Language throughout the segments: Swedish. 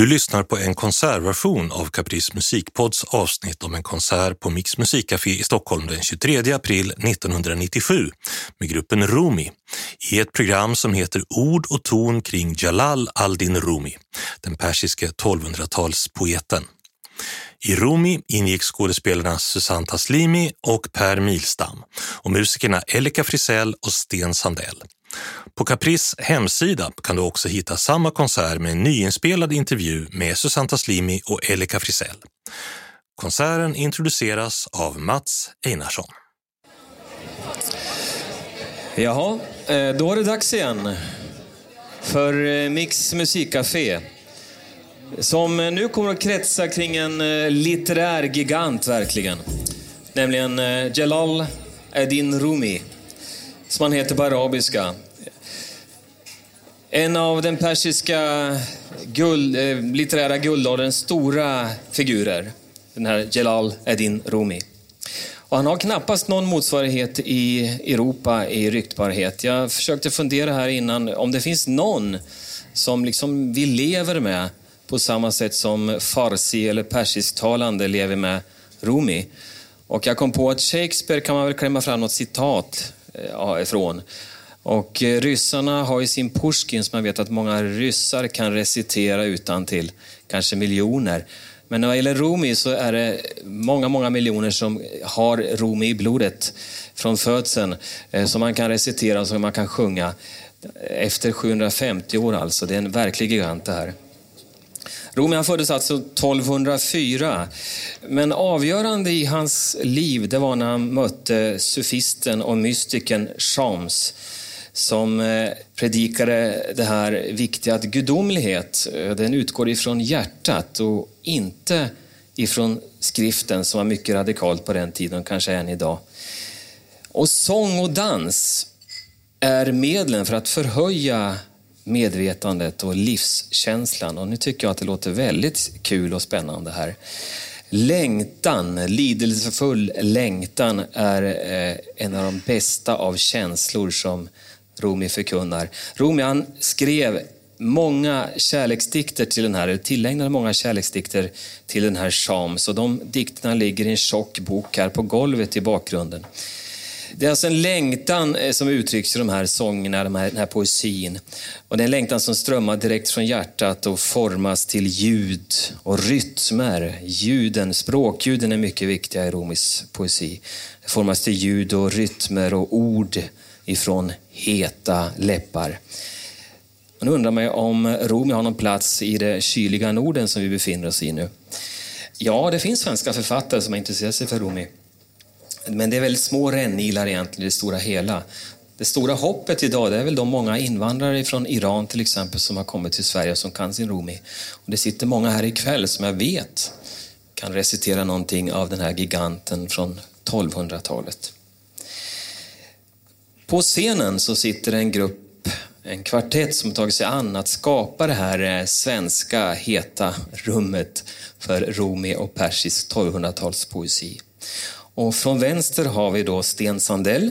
Du lyssnar på en konsertversion av Caprice Musikpods avsnitt om en konsert på Mix Musikcafé i Stockholm den 23 april 1997 med gruppen Rumi i ett program som heter Ord och ton kring Jalal al-Din Rumi, den persiske 1200-talspoeten. I Rumi ingick skådespelarna Susanne Taslimi och Per Milstam och musikerna Elika Frisell och Sten Sandell. På Caprice hemsida kan du också hitta samma konsert med en nyinspelad intervju med Susanne Taslimi och Elika Frisell. Konserten introduceras av Mats Einarsson. Jaha, eh, då är det dags igen för eh, Mix musikcafé. Som eh, nu kommer att kretsa kring en litterär gigant verkligen. Nämligen Jalal Edin Rumi, som han heter på arabiska. En av den persiska guld, eh, litterära guldålderns stora figurer. Den här Jalal Eddin Rumi. Och han har knappast någon motsvarighet i Europa i ryktbarhet. Jag försökte fundera här innan om det finns någon som liksom vi lever med på samma sätt som farsi eller persisktalande lever med Rumi. Och jag kom på att Shakespeare kan man väl klämma fram något citat Eh, ja, ifrån. Och eh, ryssarna har ju sin Pushkin som man vet att många ryssar kan recitera utan till kanske miljoner. Men när det gäller Rumi så är det många, många miljoner som har Rumi i blodet från födseln. Eh, som man kan recitera och som man kan sjunga. Efter 750 år alltså. Det är en verklig gigant det här. Romian föddes alltså 1204. Men avgörande i hans liv det var när han mötte sufisten och mystiken Shams som eh, predikade det här viktiga att gudomlighet, eh, den utgår ifrån hjärtat och inte ifrån skriften som var mycket radikalt på den tiden och kanske än idag. Och sång och dans är medlen för att förhöja medvetandet och livskänslan. Och nu tycker jag att det låter väldigt kul och spännande här. Längtan, lidelsefull längtan är eh, en av de bästa av känslor som Rumi förkunnar. Rumi han skrev många kärleksdikter till den här, eller tillägnade många kärleksdikter till den här Shams och de dikterna ligger i en tjock bok här på golvet i bakgrunden. Det är alltså en längtan eh, som uttrycks i de här sångerna, de här, den här poesin. Och det är en längtan som strömmar direkt från hjärtat och formas till ljud och rytmer. Ljuden, språkljuden är mycket viktiga i romisk poesi. Det formas till ljud och rytmer och ord ifrån heta läppar. Nu undrar man om Rumi har någon plats i det kyliga Norden som vi befinner oss i nu. Ja, det finns svenska författare som har intresserat sig för Rumi. Men det är väldigt små rännilar egentligen i det stora hela. Det stora hoppet idag det är väl de många invandrare från Iran till exempel som har kommit till Sverige och som kan sin Rumi. Och det sitter många här ikväll som jag vet kan recitera någonting av den här giganten från 1200-talet. På scenen så sitter en grupp, en kvartett som tagit sig an att skapa det här eh, svenska heta rummet för Rumi och persisk 1200-talspoesi. Och från vänster har vi då Sten Sandell.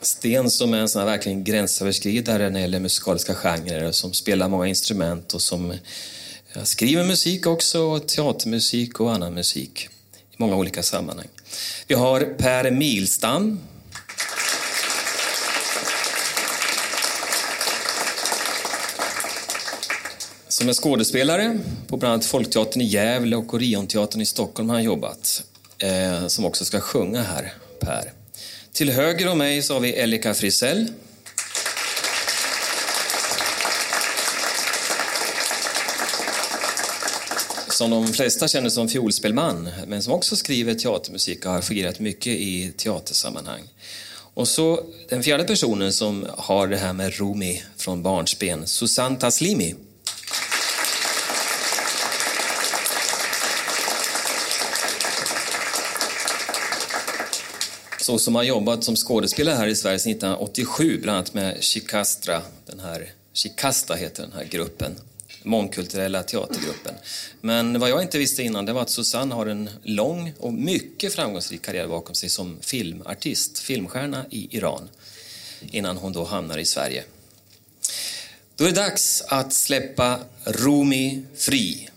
Sten som är en sån här verkligen gränsöverskridare när det gäller musikaliska genrer, som spelar många instrument och som skriver musik också, teatermusik och annan musik i många olika sammanhang. Vi har Per Milstam. Som är skådespelare på bland annat Folkteatern i Gävle och Orionteatern i Stockholm har han jobbat. Eh, som också ska sjunga här, Per. Till höger om mig så har vi Elika Frisell. som de flesta känner som fiolspelman, men som också skriver teatermusik och har fungerat mycket i teatersammanhang. Och så den fjärde personen som har det här med Rumi från barnsben, Susanne Taslimi. Så som har jobbat som skådespelare här i Sverige sedan 1987, bland annat med Chikastra, den här, Chikasta heter den här gruppen mångkulturella teatergruppen. Men vad jag inte visste innan det var att Susanne har en lång och mycket framgångsrik karriär bakom sig som filmartist, filmstjärna i Iran. innan hon då hamnar i Sverige. Då är det dags att släppa Rumi fri.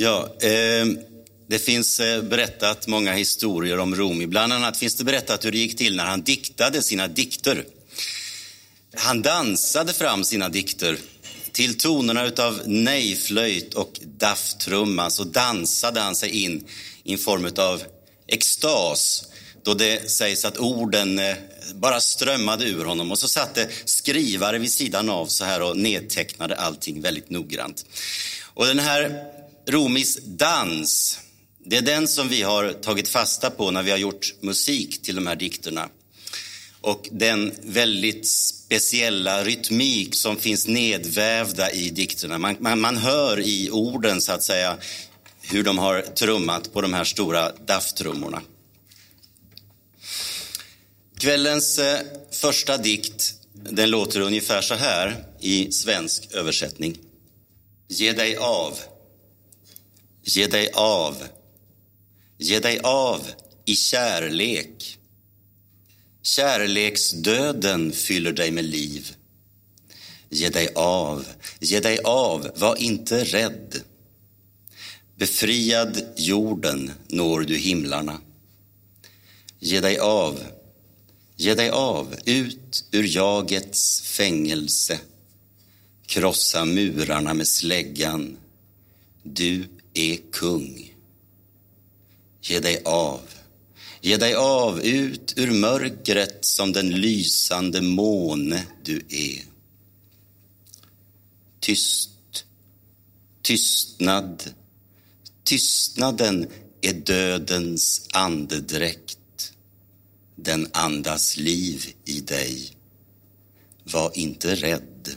Ja, eh, det finns eh, berättat många historier om Rumi. Bland annat finns det berättat hur det gick till när han diktade sina dikter. Han dansade fram sina dikter till tonerna utav nejflöjt och dafftrumma så alltså dansade han sig in i en form av extas då det sägs att orden eh, bara strömmade ur honom och så satt det skrivare vid sidan av så här och nedtecknade allting väldigt noggrant. Och den här Romis dans, det är den som vi har tagit fasta på när vi har gjort musik till de här dikterna. Och den väldigt speciella rytmik som finns nedvävda i dikterna. Man, man, man hör i orden, så att säga, hur de har trummat på de här stora dafftrummorna. Kvällens eh, första dikt, den låter ungefär så här i svensk översättning. Ge dig av. Ge dig av. Ge dig av i kärlek. Kärleksdöden fyller dig med liv. Ge dig av, ge dig av, var inte rädd. Befriad jorden når du himlarna. Ge dig av, ge dig av, ut ur jagets fängelse. Krossa murarna med släggan. Du är kung. Ge dig av. Ge dig av ut ur mörkret som den lysande måne du är. Tyst, tystnad, tystnaden är dödens andedräkt. Den andas liv i dig. Var inte rädd.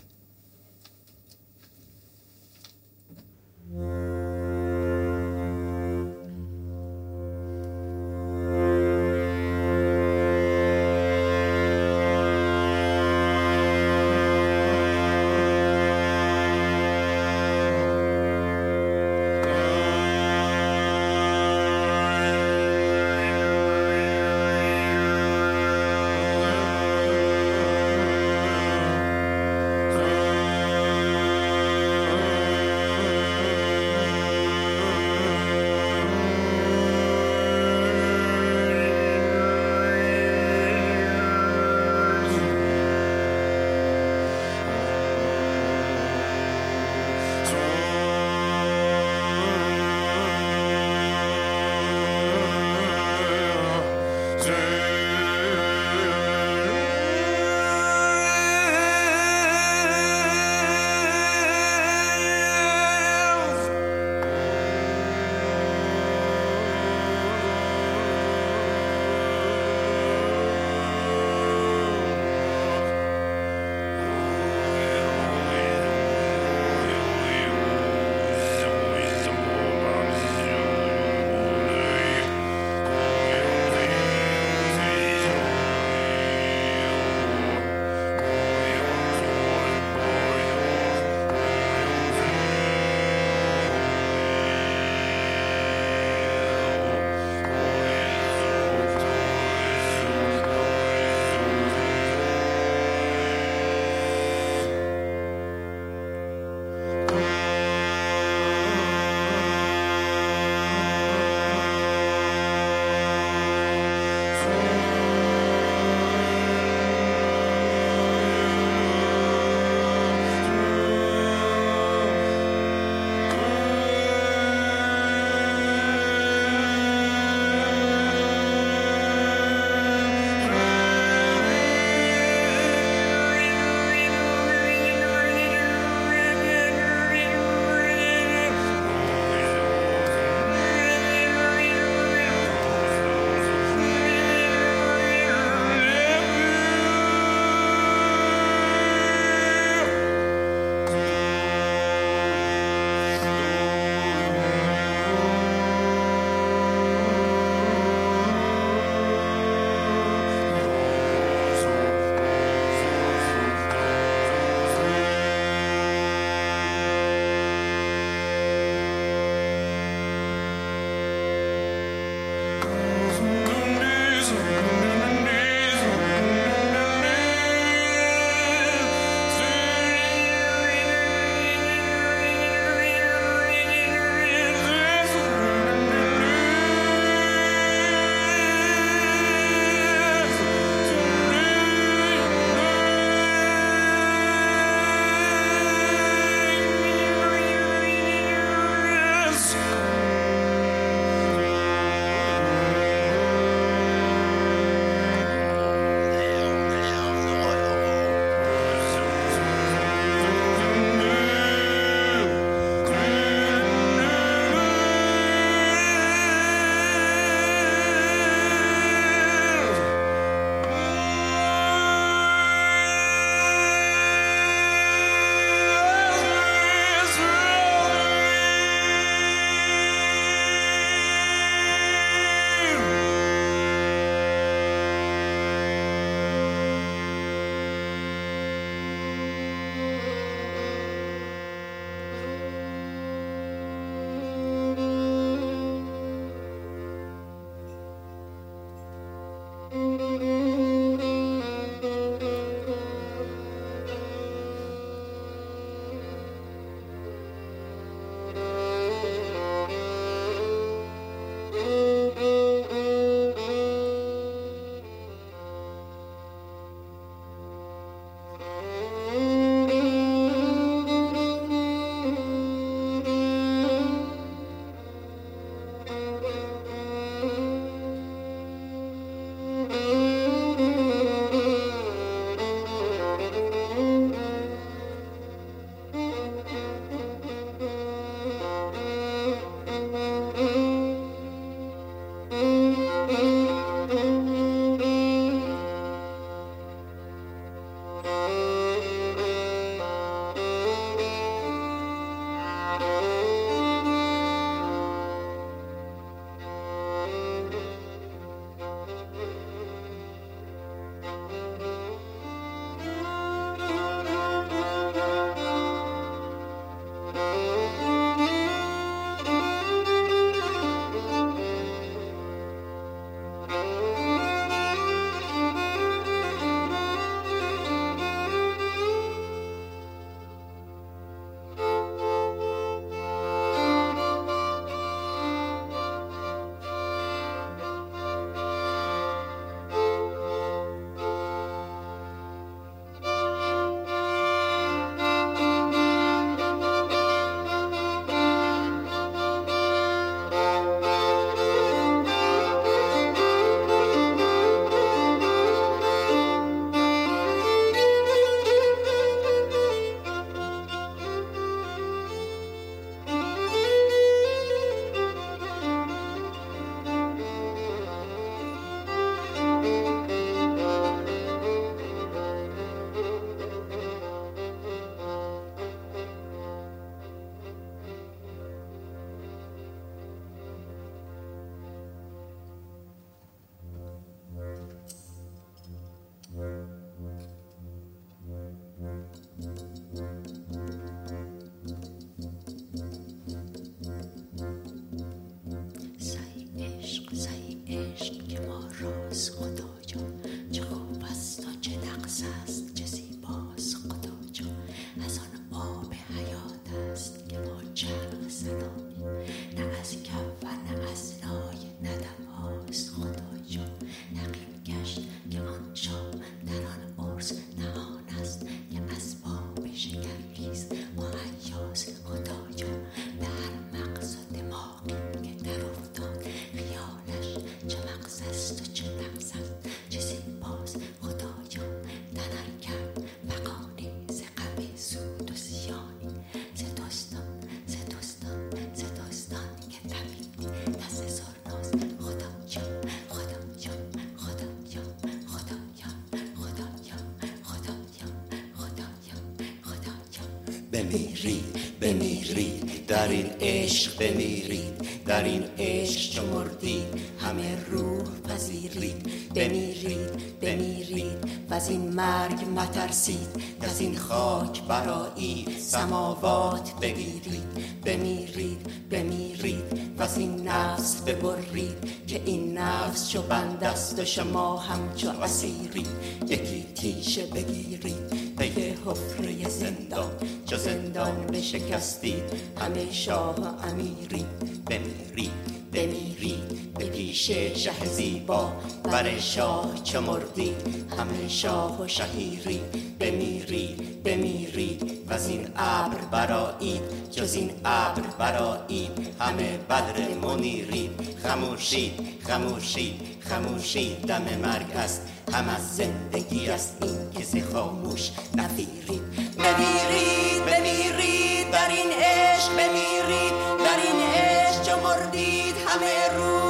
بمیرید بمیرید. در این عشق بمیرید در این عشق چو همه روح پذیرید. بمیرید بمیرید. و از این مرگ مترسید از این خاک برایید سماوات بگیرید. بمیرید بمیرید. و از این نفس ببرید. که این نفس چو بند است و شما همچو اسیرید. یکی تیشه بگیرید. حفره زندان چو زندان بشکستید همه شاه و امیری بمیرید بمیرید به پیش شه زیبا. بر شاه چه مردید همه شاه و شهیری. بمیرید بمیرید و از این ابر برایید جز این ابر برایید همه بدر منیرید خموشید خموشید خموشید. دم مرگ است هم از زندگی است. این کسی خاموش نفیرید. بمیرید بمیرید. در این عشق بمیرید. در این عشق مردید Ameru.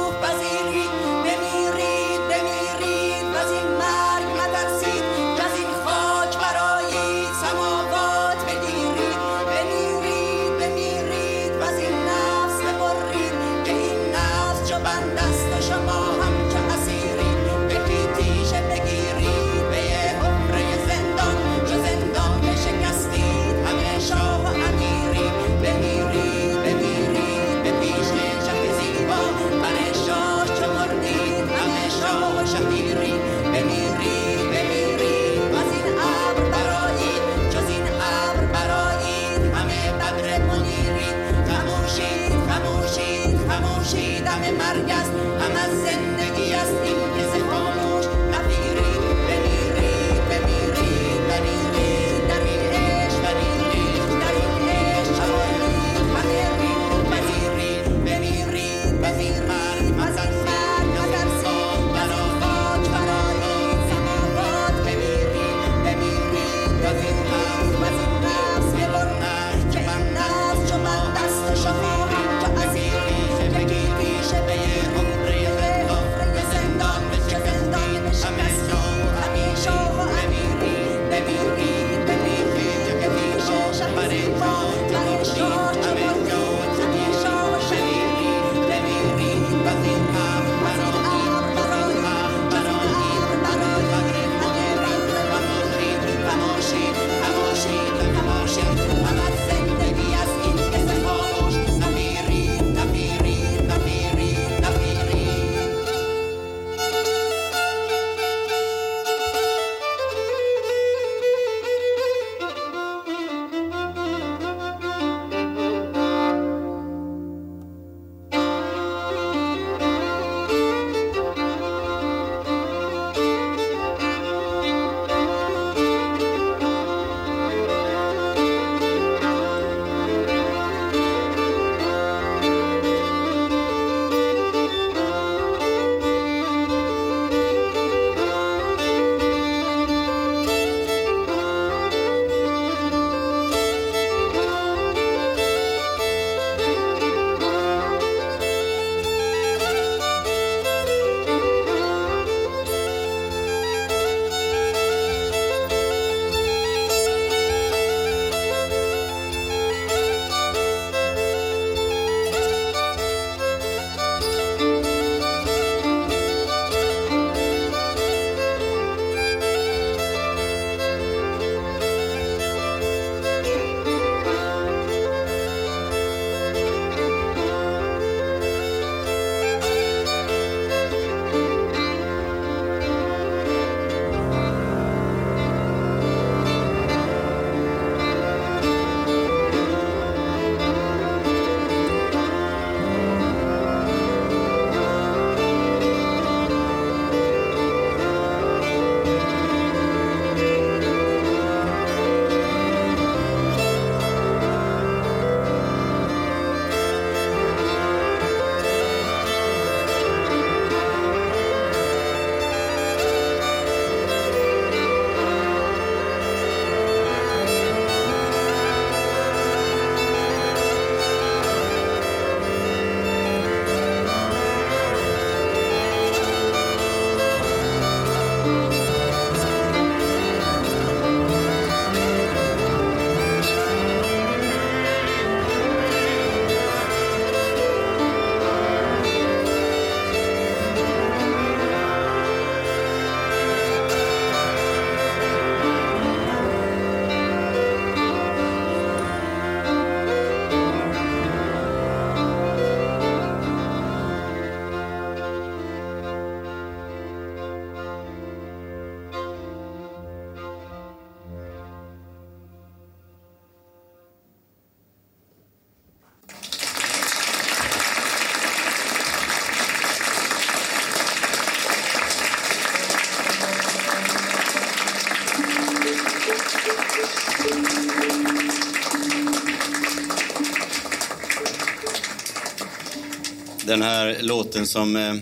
Den här låten som eh,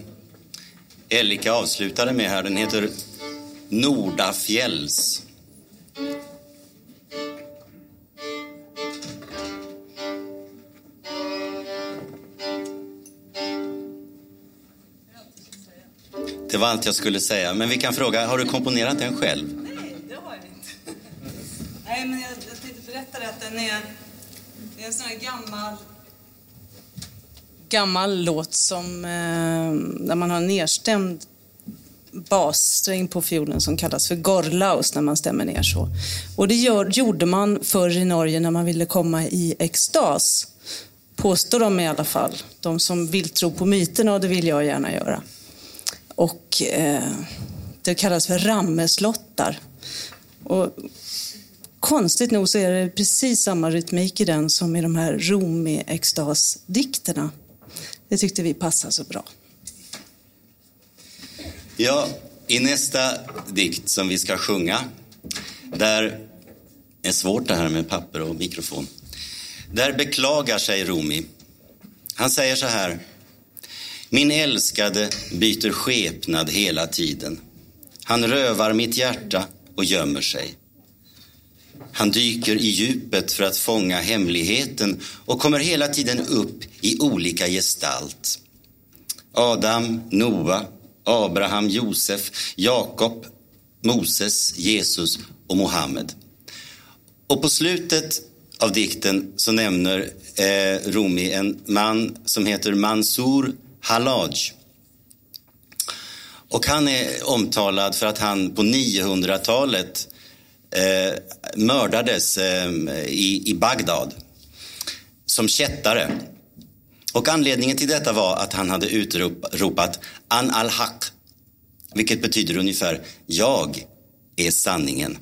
Elika avslutade med här, den heter Nordafjälls. Det var allt jag skulle säga. Men vi kan fråga, har du komponerat den själv? Nej, det har jag inte. Nej, men jag, jag tänkte berätta att den är, det är en sån här gammal gammal låt som, eh, där man har en nedstämd bassträng på fiolen som kallas för gorlaus när man stämmer ner så. Och det gör, gjorde man förr i Norge när man ville komma i extas. Påstår de i alla fall. De som vill tro på myterna och det vill jag gärna göra. Och eh, det kallas för rammeslottar. Och konstigt nog så är det precis samma rytmik i den som i de här Rumi-extasdikterna. Det tyckte vi passade så bra. Ja, i nästa dikt som vi ska sjunga, där är svårt det här med papper och mikrofon. Där beklagar sig Rumi. Han säger så här. Min älskade byter skepnad hela tiden. Han rövar mitt hjärta och gömmer sig. Han dyker i djupet för att fånga hemligheten och kommer hela tiden upp i olika gestalt. Adam, Noa, Abraham, Josef, Jakob, Moses, Jesus och Mohammed. Och på slutet av dikten så nämner eh, Rumi en man som heter Mansur Halaj. Och han är omtalad för att han på 900-talet eh, mördades eh, i, i Bagdad som kättare. Och anledningen till detta var att han hade utropat An al-Haq, vilket betyder ungefär Jag är sanningen.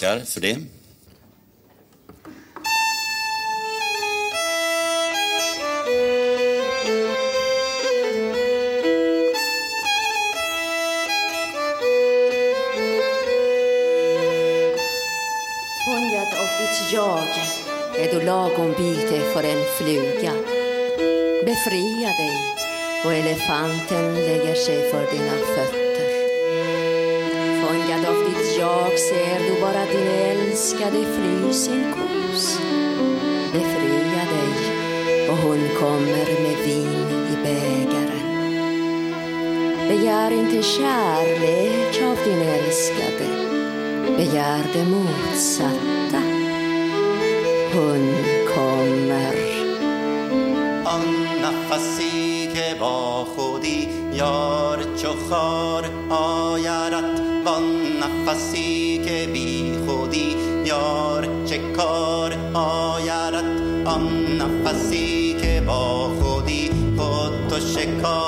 Tackar för det. Fångad av ditt jag är du lagom byte för en fluga. Befria dig och elefanten lägger sig för dina ser du bara din älskade fly sin kos. Befria dig och hon kommer med vin i bägaren. Begär inte kärlek av din älskade begär det motsatta. Hon kommer. نفسی که با خودی یار چو خار آیرد وان نفسی که بی خودی یار چه کار آیرد؟ آن نفسی که با خودی خود تو شکار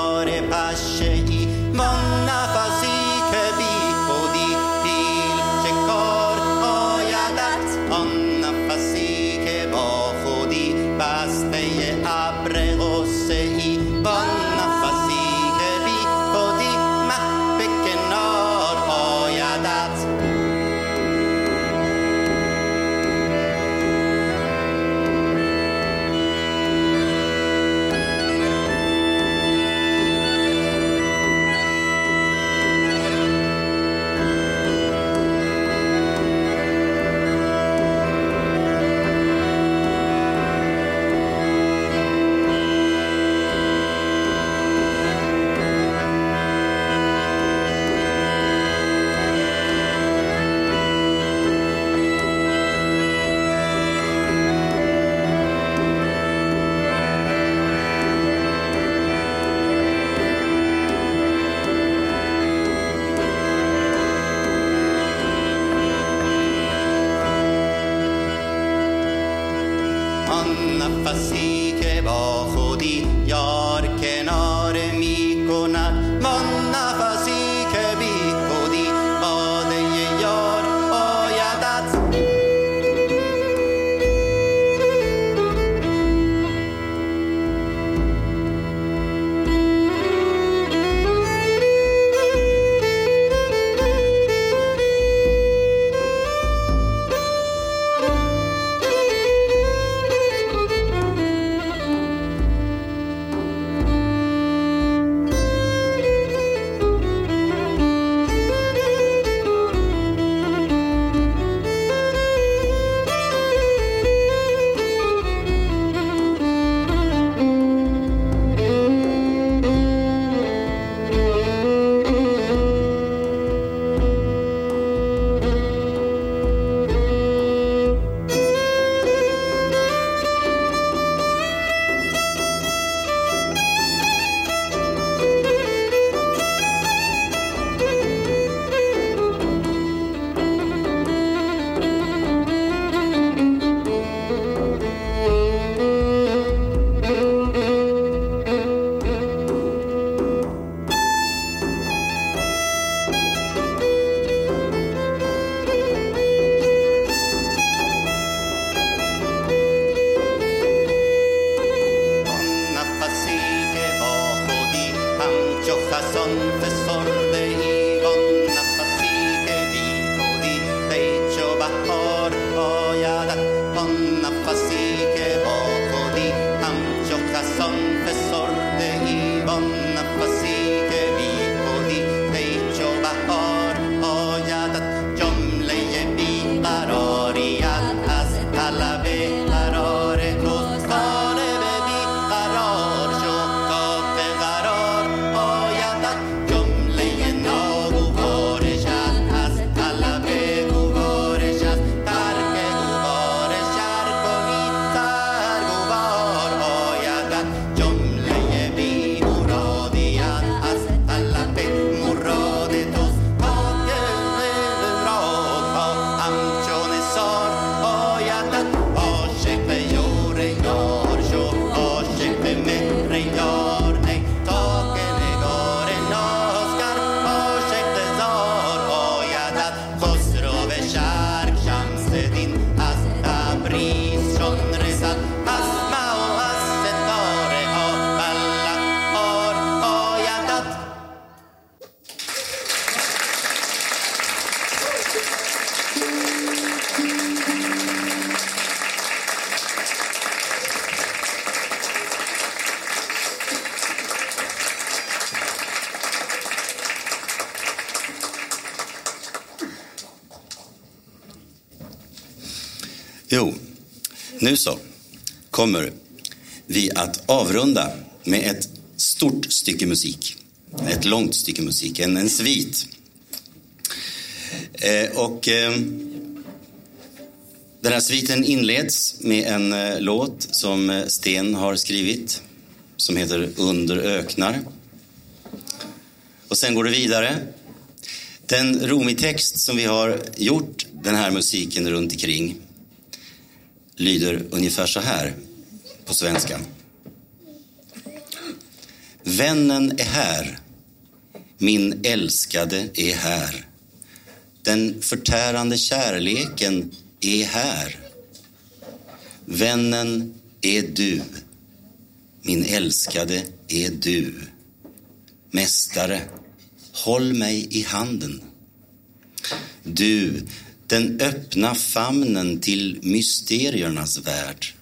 kommer vi att avrunda med ett stort stycke musik. Ett långt stycke musik, en, en svit. Eh, och eh, den här sviten inleds med en eh, låt som eh, Sten har skrivit som heter Under öknar. Och sen går det vidare. Den romitext som vi har gjort den här musiken runt omkring lyder ungefär så här på svenska. Vännen är här, min älskade är här. Den förtärande kärleken är här. Vännen är du, min älskade är du. Mästare, håll mig i handen. Du, den öppna famnen till mysteriernas värld.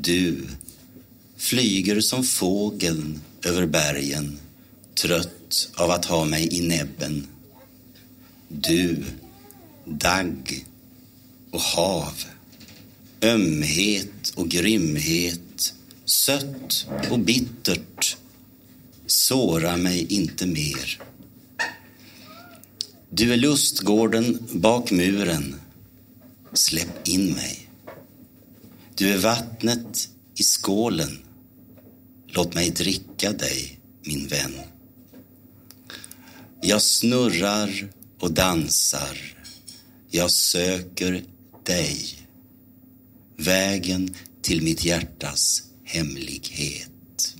Du flyger som fågeln över bergen trött av att ha mig i näbben. Du, dagg och hav, ömhet och grymhet, sött och bittert, såra mig inte mer. Du är lustgården bak muren. Släpp in mig. Du är vattnet i skålen. Låt mig dricka dig, min vän. Jag snurrar och dansar. Jag söker dig. Vägen till mitt hjärtas hemlighet.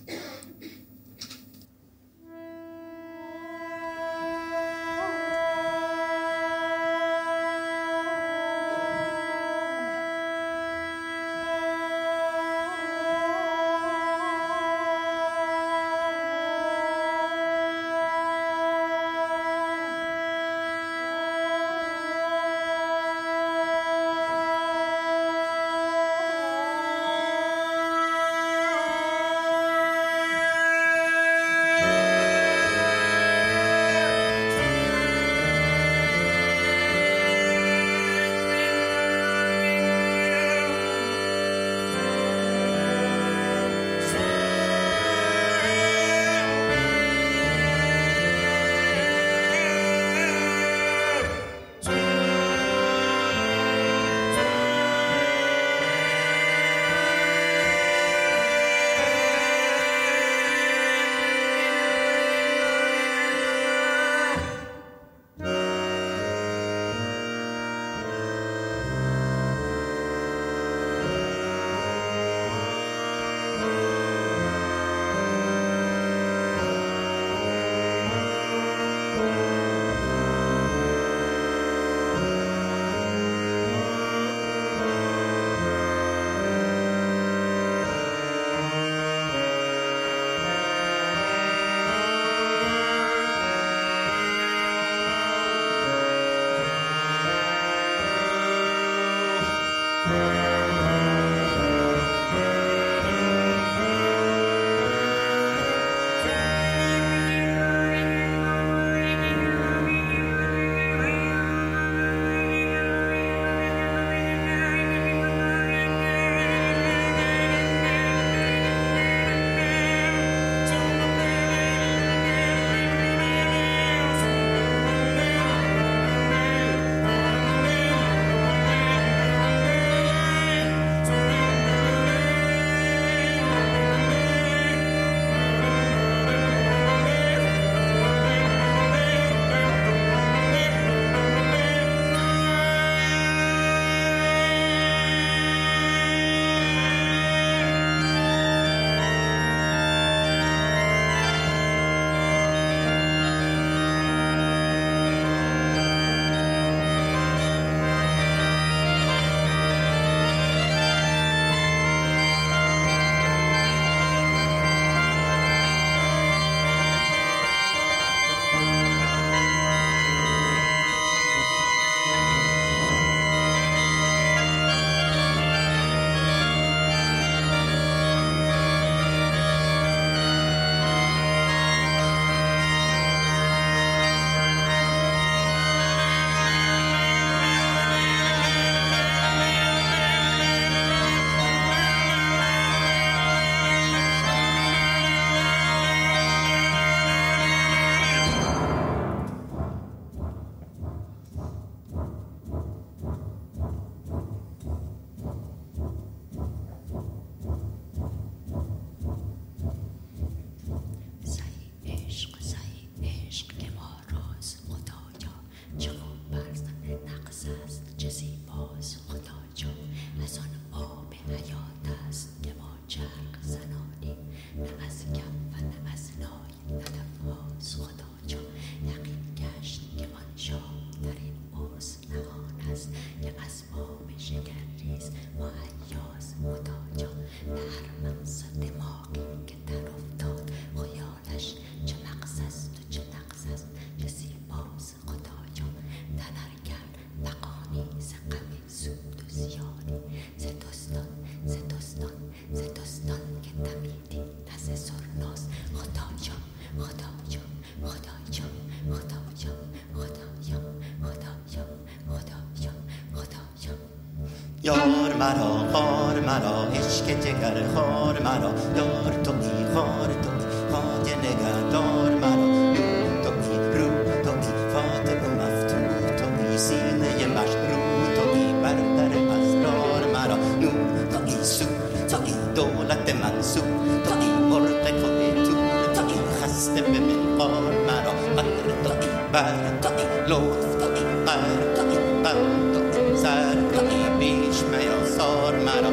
مرا خار مرا عشق جگر خار مرا یار تو می خار تو خاک نگهدار مرا تو می رو تو می فاتح و مفتور تو می سینه مشروع تو می بردر پزدار مرا نور تو ای سور تو ای دولت منصور تو ای مرد کبه تو تو ای خسته به منقار مرا قدر تو ای بر تو لو لطف تو ای بر تو بر تو ای nincs mely a szar már a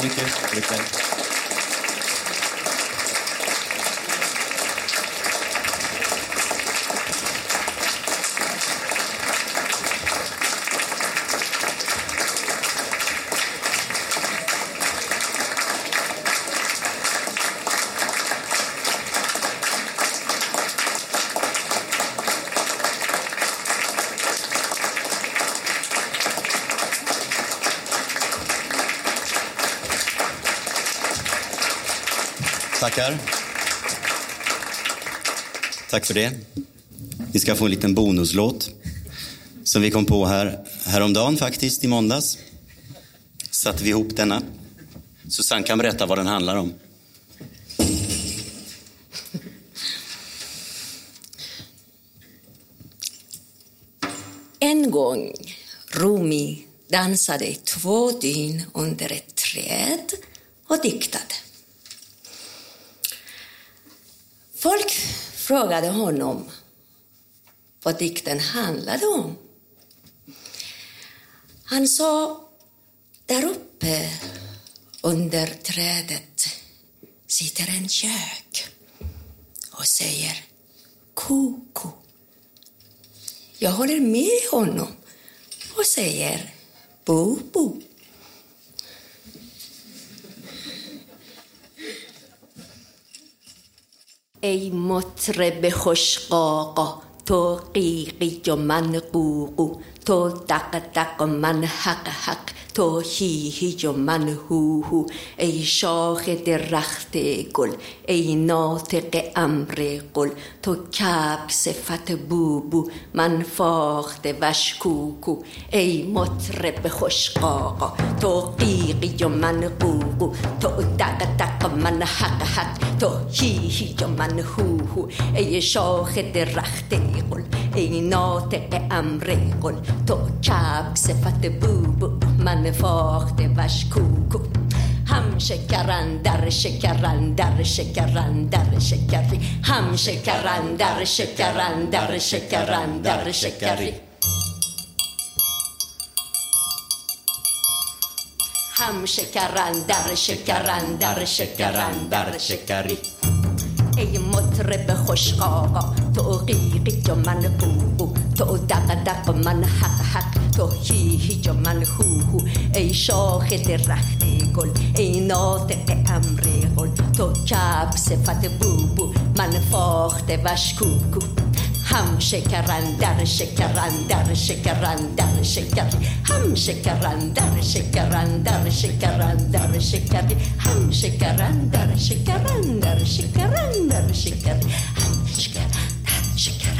Tack så Tackar. Tack för det. Vi ska få en liten bonuslåt som vi kom på här häromdagen faktiskt, i måndags. Satte vi ihop denna. Susanne kan berätta vad den handlar om. En gång Rumi dansade två dygn under ett träd och diktade. Frågade honom vad dikten handlade om. Han sa, där uppe under trädet sitter en kök och säger koko. Jag håller med honom och säger bo, bo. ای مطرب خوشقاقا تو قیقی و من قوقو تو دق دق و من حق حق. تو هی هی و من هو هو. ای شاخ درخت گل ای ناطق امر قل. تو کبک صفت بوبو من فاخته وش کوکو. ای مطرب خوشقاقا تو قیقی و من قوقو. تو دق دق من حق حق تو هی هی و من هو هو. ای شاخ درخت گل ای ناطق امر قل. تو کبک صفت بوبو. من فاخته وش کوکو. هم شکرن در شکرن در شکرن در شکری. هم شکرن در شکرن در شکرن در شکری. هم شکرن در شکرن در شکرن در شکری. ای مطرب خوشقاقا تو قیقی و من قوقو تو دق دق من حق حق تو هی هیچ من هو هو ای شاخ درخت گل ای ناطق امر قل تو کب صفت بو بو من فاخت وش کو هم شکران در شکران در شکران در شکر هم شکران در شکران در شکران در شکر هم شکران در شکران در شکران در شکر هم شکرندر شکر